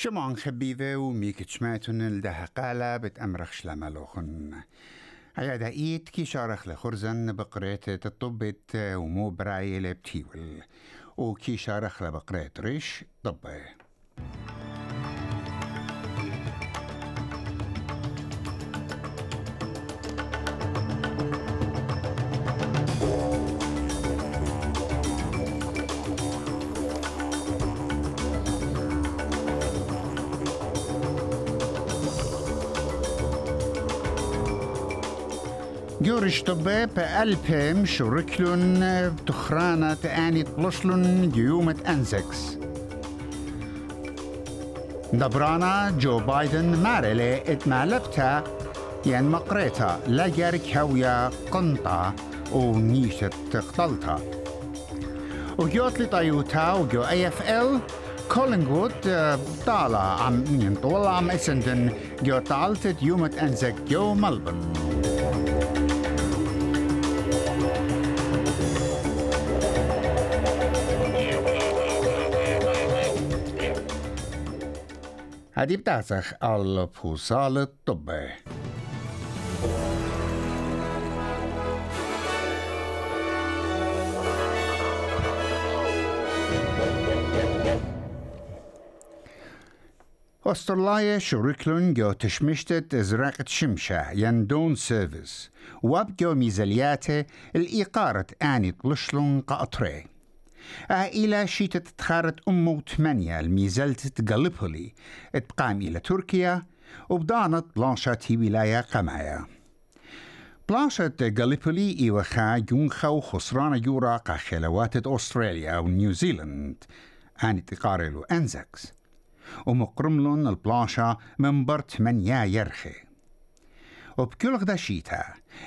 شمان خبيبة وميك تشماتون الده قالة بتأمرخ شلاملوخن عيادة إيد كي شارخ لخرزن بقريت الطبت ومو براي لبتيول وكي شارخ لبقريت ريش طبة. جورش طبي بألبهم شركلون بتخرانة آني طلشلون جيومة أنزكس. دبرانا جو بايدن مارلي إتمالبتا ين مقريتا لجرك هويا قنطة ونيشة قطلتا وجوت لطيوتا وجو اي اف ال كولينغوود طالع عم ينطول عم إسندن جو طالت يومة أنزك جو ملبن. هذه بتعسخ البوصال الطبي أستراليا شركلون جو تشمشتت إزراقة شمشة يندون سيرفيس وابجو ميزالياته الإيقارة آني طلشلون قاطري إلى شيتة تخارت أمو ثمانية الميزلت غاليبولي اتقام إلى تركيا وبدانت بلانشة ولاية قمايا بلانشة غاليبولي إيوخا جونخا وخسران يورا قاخلوات أستراليا ونيوزيلند آني تقارلو أنزكس ومقرملون البلانشة من بر 8 يرخي. وبكل غدا شيتا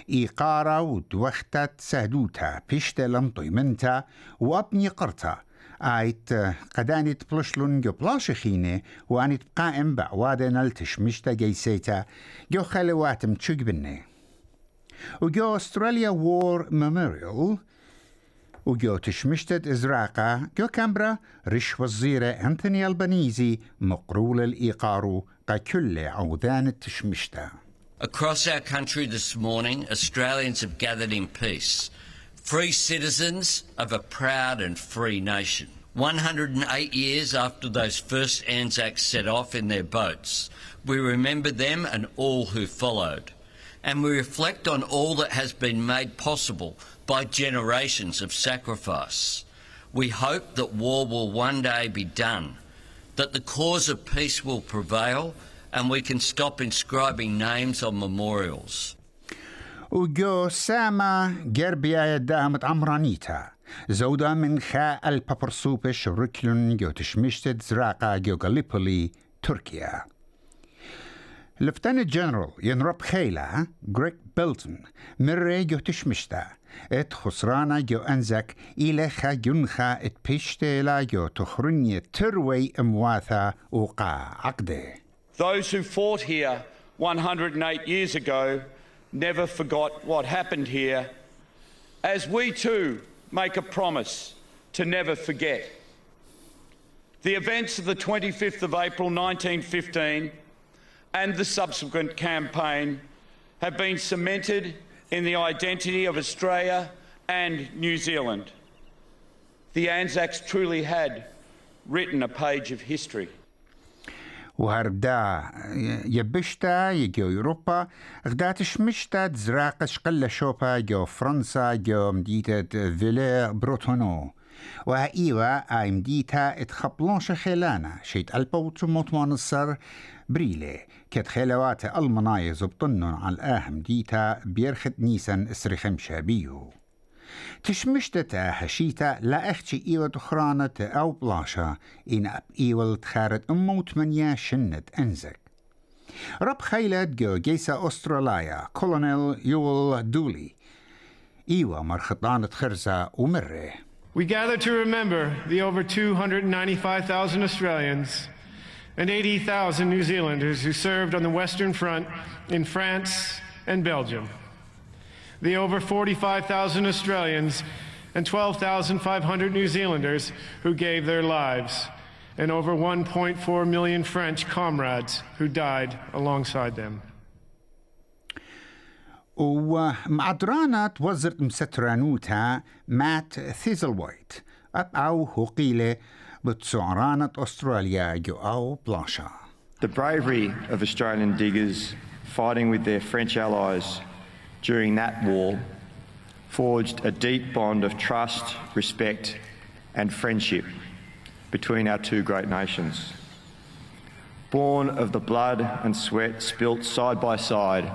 إيقارة ودوختة سهدوتا بيشتا لمطيمنتا وابني قرتا آيت قدانت بلشلون جو بلاشخينة وانت قائم بعوادنا التشمشتا جيسيتا. جو خلواتم تشق بني. وجو أستراليا وور ميموريال. وجو تشمشتت إزراقة جو كامبرا رش وزيرة أنتوني البنيزي مقرول الإيقارو ككل عودان التشمشتا Across our country this morning, Australians have gathered in peace, free citizens of a proud and free nation. 108 years after those first Anzacs set off in their boats, we remember them and all who followed. And we reflect on all that has been made possible by generations of sacrifice. We hope that war will one day be done, that the cause of peace will prevail, and we can stop inscribing names on memorials. وجو ساما جربيا دامت عمرانيتا زودا من خا البابرسوبش ركلون جو تشمشتت زراقا جو غاليبولي تركيا لفتنة جنرال ينرب خيلة جريك بيلتون مرة جو تشمشتا ات خسرانا جو انزك إلى خا جنخا ات بيشتيلا جو تخرنية تروي امواثا وقا عقده Those who fought here 108 years ago never forgot what happened here, as we too make a promise to never forget. The events of the 25th of April 1915 and the subsequent campaign have been cemented in the identity of Australia and New Zealand. The Anzacs truly had written a page of history. وهردا يبشتا يجو أوروبا غدا تشمشتا تزراق شقل شوبا جو فرنسا جو مديتة فيلي بروتونو. وإيوا آي مديتا اتخبلونش خيلانا شيت ألبوت مطمان بريلي. كت خيلوات المنايز بطنن على الآهم ديتا بيرخت نيسان Hashita la in ap tcharet shinnet. Rab Australia, Colonel Dooley. Iwa mar. We gather to remember the over 295,000 Australians and 80,000 New Zealanders who served on the Western Front in France and Belgium The over 45,000 Australians and 12,500 New Zealanders who gave their lives and over 1.4 million French comrades who died alongside them. ومعدرانا توزرت مسترانوتا مات ثيزلوايت أو هقيلة بتسعرانة أستراليا جو أو بلاشا The bravery of Australian diggers fighting with their French allies during that war forged a deep bond of trust, respect, and friendship between our two great nations. Born of the blood and sweat spilt side by side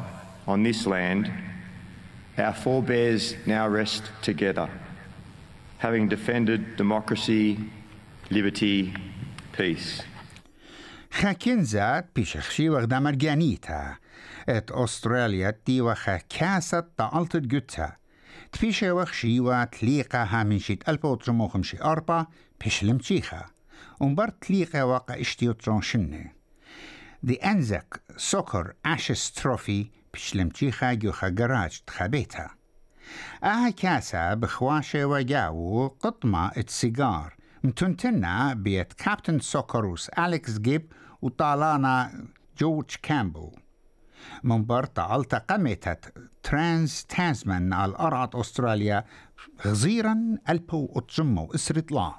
on this land, our forebears now rest together, having defended democracy, liberty, peace. خاكنزات بيشخشي وغدا مرجانيتا ات أستراليا تي وخا كاسة تعلت جوتا تبيشي وخشي وتليقها من شيت ألبو ترموخم شي أربا بيشلم تشيخا ومبر تليقا واقع اشتيو ترون دي أنزك سوكر أشس تروفي بيشلم تشيخا جوخا جراج تخبيتها آها كاسة بخواشة وجاو قطمة اتسيجار متنتنا بيت كابتن سوكروس أليكس جيب وطالانا جورج كامبل من برطة ألتقمتت ترانس تازمان على أرعة أستراليا غزيرا ألبو أتجمو إسرت لا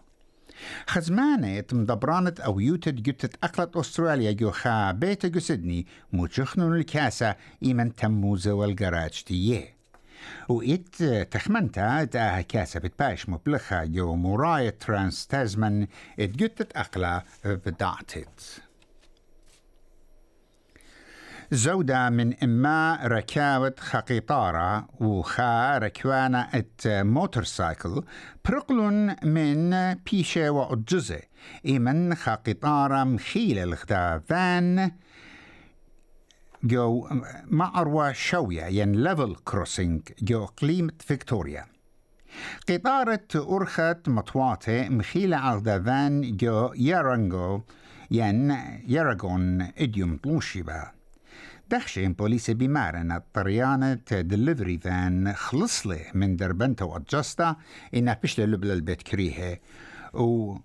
خزمانة مدبرانت أو يوتد جتت أقلت أستراليا جو خا بيت جو سيدني موجخنون الكاسة إيمن تموزة والجراج تيه وإت تخمنتا تاها كاسة بتباش مبلخة جو مراية ترانس تازمان اتجتت أقلا بدعتت. زودة من إما ركاوة خقيطارة وخا ركوانا ات موتورسايكل برقلون من بيشة وأجزة إيمن خقيطارة مخيلة الغدا فان جو معروة شوية ين ليفل كروسينج جو قليمة فيكتوريا. قطارة أرخت مطواتة مخيلة على جو يارانجو ين ياراغون إديوم طلوشيبا دخشين بوليس بمارن الطريانة دليفري فان خلص له من دربنته وأجستا إنها بشت لبل البيت كريهة و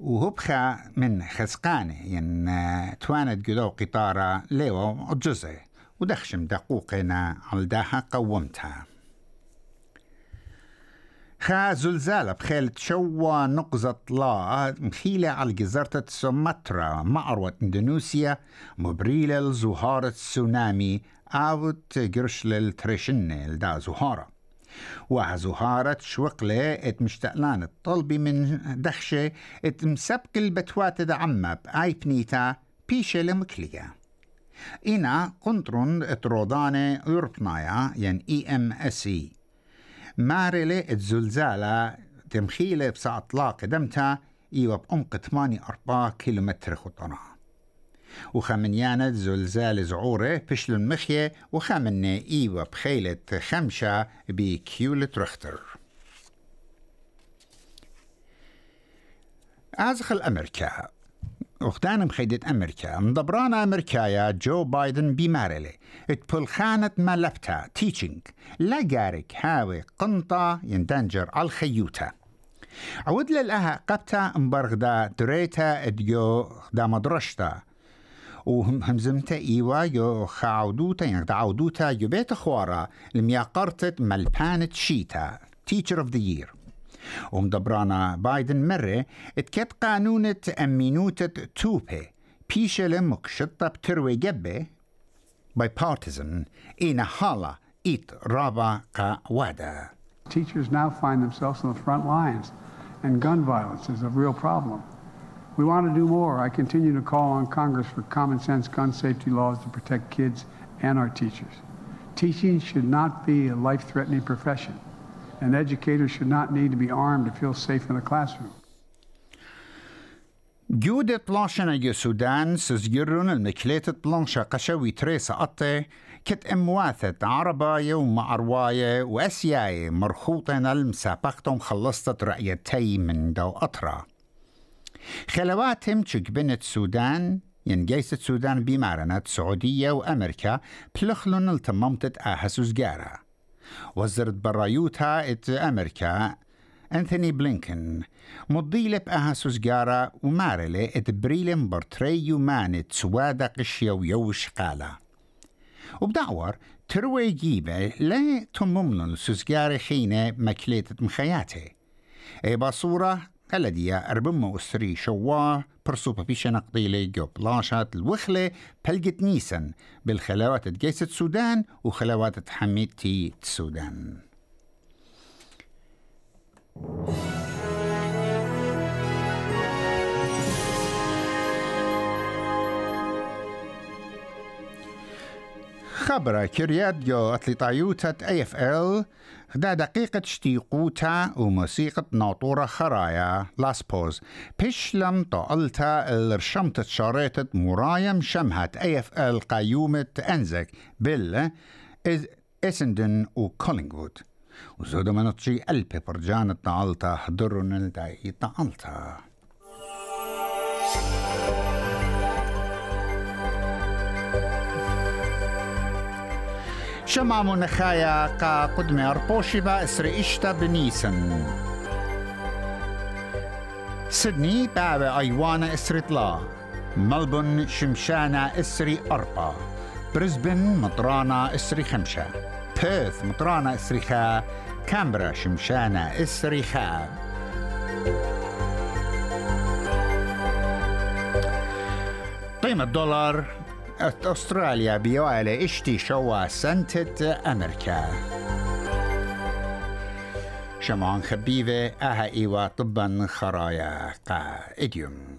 وهبخا من خسقانة ين توانت قدو قطارة ليو أجزة ودخشم دقوقنا على داها قومتها خا زلزال بخيل شوا نقزة لا. مخيلة على جزيرة سومطرة معروة إندونيسيا مبريلة لزهارة تسونامي اوت قرش للتريشنة لدا زهارة. وزهارة شوقلة إت مشتقلان الطلبي من دخشة إت مسبق البتوات دا عمة بآي بنيتا بيشة لمكلية. إنا قنطرون إت رودانة يوربنايا ين إي إم إس إي. مارلة الزلزالة تمخيلة بساعة اطلاق قدمتها إيوة بعمق 8 4 كيلومتر خطرة. وخمنيانة زلزال زعورة بشل المخية وخمنة إيوة بخيلة خمشة بكيولة رختر. أزخل أمريكا وختان مخيدة أمريكا. مدبرانا أمريكايا جو بايدن بمارلي اتبلخانة ملبتا تيتشنج لا جارك هاوي قنطة يندنجر على الخيوتا عود للأها قبتا مبرغدا دريتا إديو دا مدرشتا وهمزمتا إيوا يو خاودوتا يعني عودوتا يو بيت خوارا. لمياقرتت ملبانة شيتا. Teacher of the Year. ومدبرانا بايدن مرة اتكت قانونة أمينوتة توبي بيشل مكشطة بتروي جبه bipartisan إينا حالة إيت رابا قاوادا Teachers now find themselves on the front lines, and gun violence is a real problem. We want to do more. I continue to call on Congress for common sense gun safety laws to protect kids and our teachers. Teaching should not be a life threatening profession, And educators should not need to be armed to feel safe in the classroom. جودة بلانشنا يو سودان سزجرون المكليت بلانشا قشوي تريسا قطة كت امواثت عرباية ومعرواية واسياية مرخوطة المسابقتهم خلصت رأيتي من دو أطرا خلواتهم بنت سودان ينجيست سودان بمارنة سعودية وأمريكا بلخلون التممتت آها وزرت برايوتها إت أمريكا أنثوني بلينكن. مضيلة بأها سوزجارة ومارلي اتبريلم برتريو مانت سوادا قشيا ويوش قالا. وبدعور تروي جيبة لا تممن سوزجارة خينة مكليتة مخياتي. إي باصورة الذي أربما أسري شوا برسوبة بيشا نقضيلي جو بلاشات الوخلة بلقت نيسن بالخلاوات جيسة السودان وخلاوات حميدتي السودان. خبر كريات جو أتلي اي اف ال دا دقيقة شتيقوتا وموسيقى ناطورة خرايا. لاس بوز بيشلم طالتا الرشمت شاريتة مرايم شمهت اي اف ال قيومة أنزك. بال اسندن وكولينغوود. وزود منطشي قلبي برجان الطالتا حضرن الداي طالتا شمع منخايا قا قدمي أربوشبا إسري إشتا بنيسن. سيدني بابا أيوانا طلا. ملبون شمشانا إسري أربا. بريسبن مطرانا إسري خمشة بيرث مطرانا إسري خا. كامبرا شمشانا إسري خا. قيمة أستراليا بيوالي اشتي شوا سنتة أمريكا شمان خبيبة أها إيوا طبا خرايا قا إديوم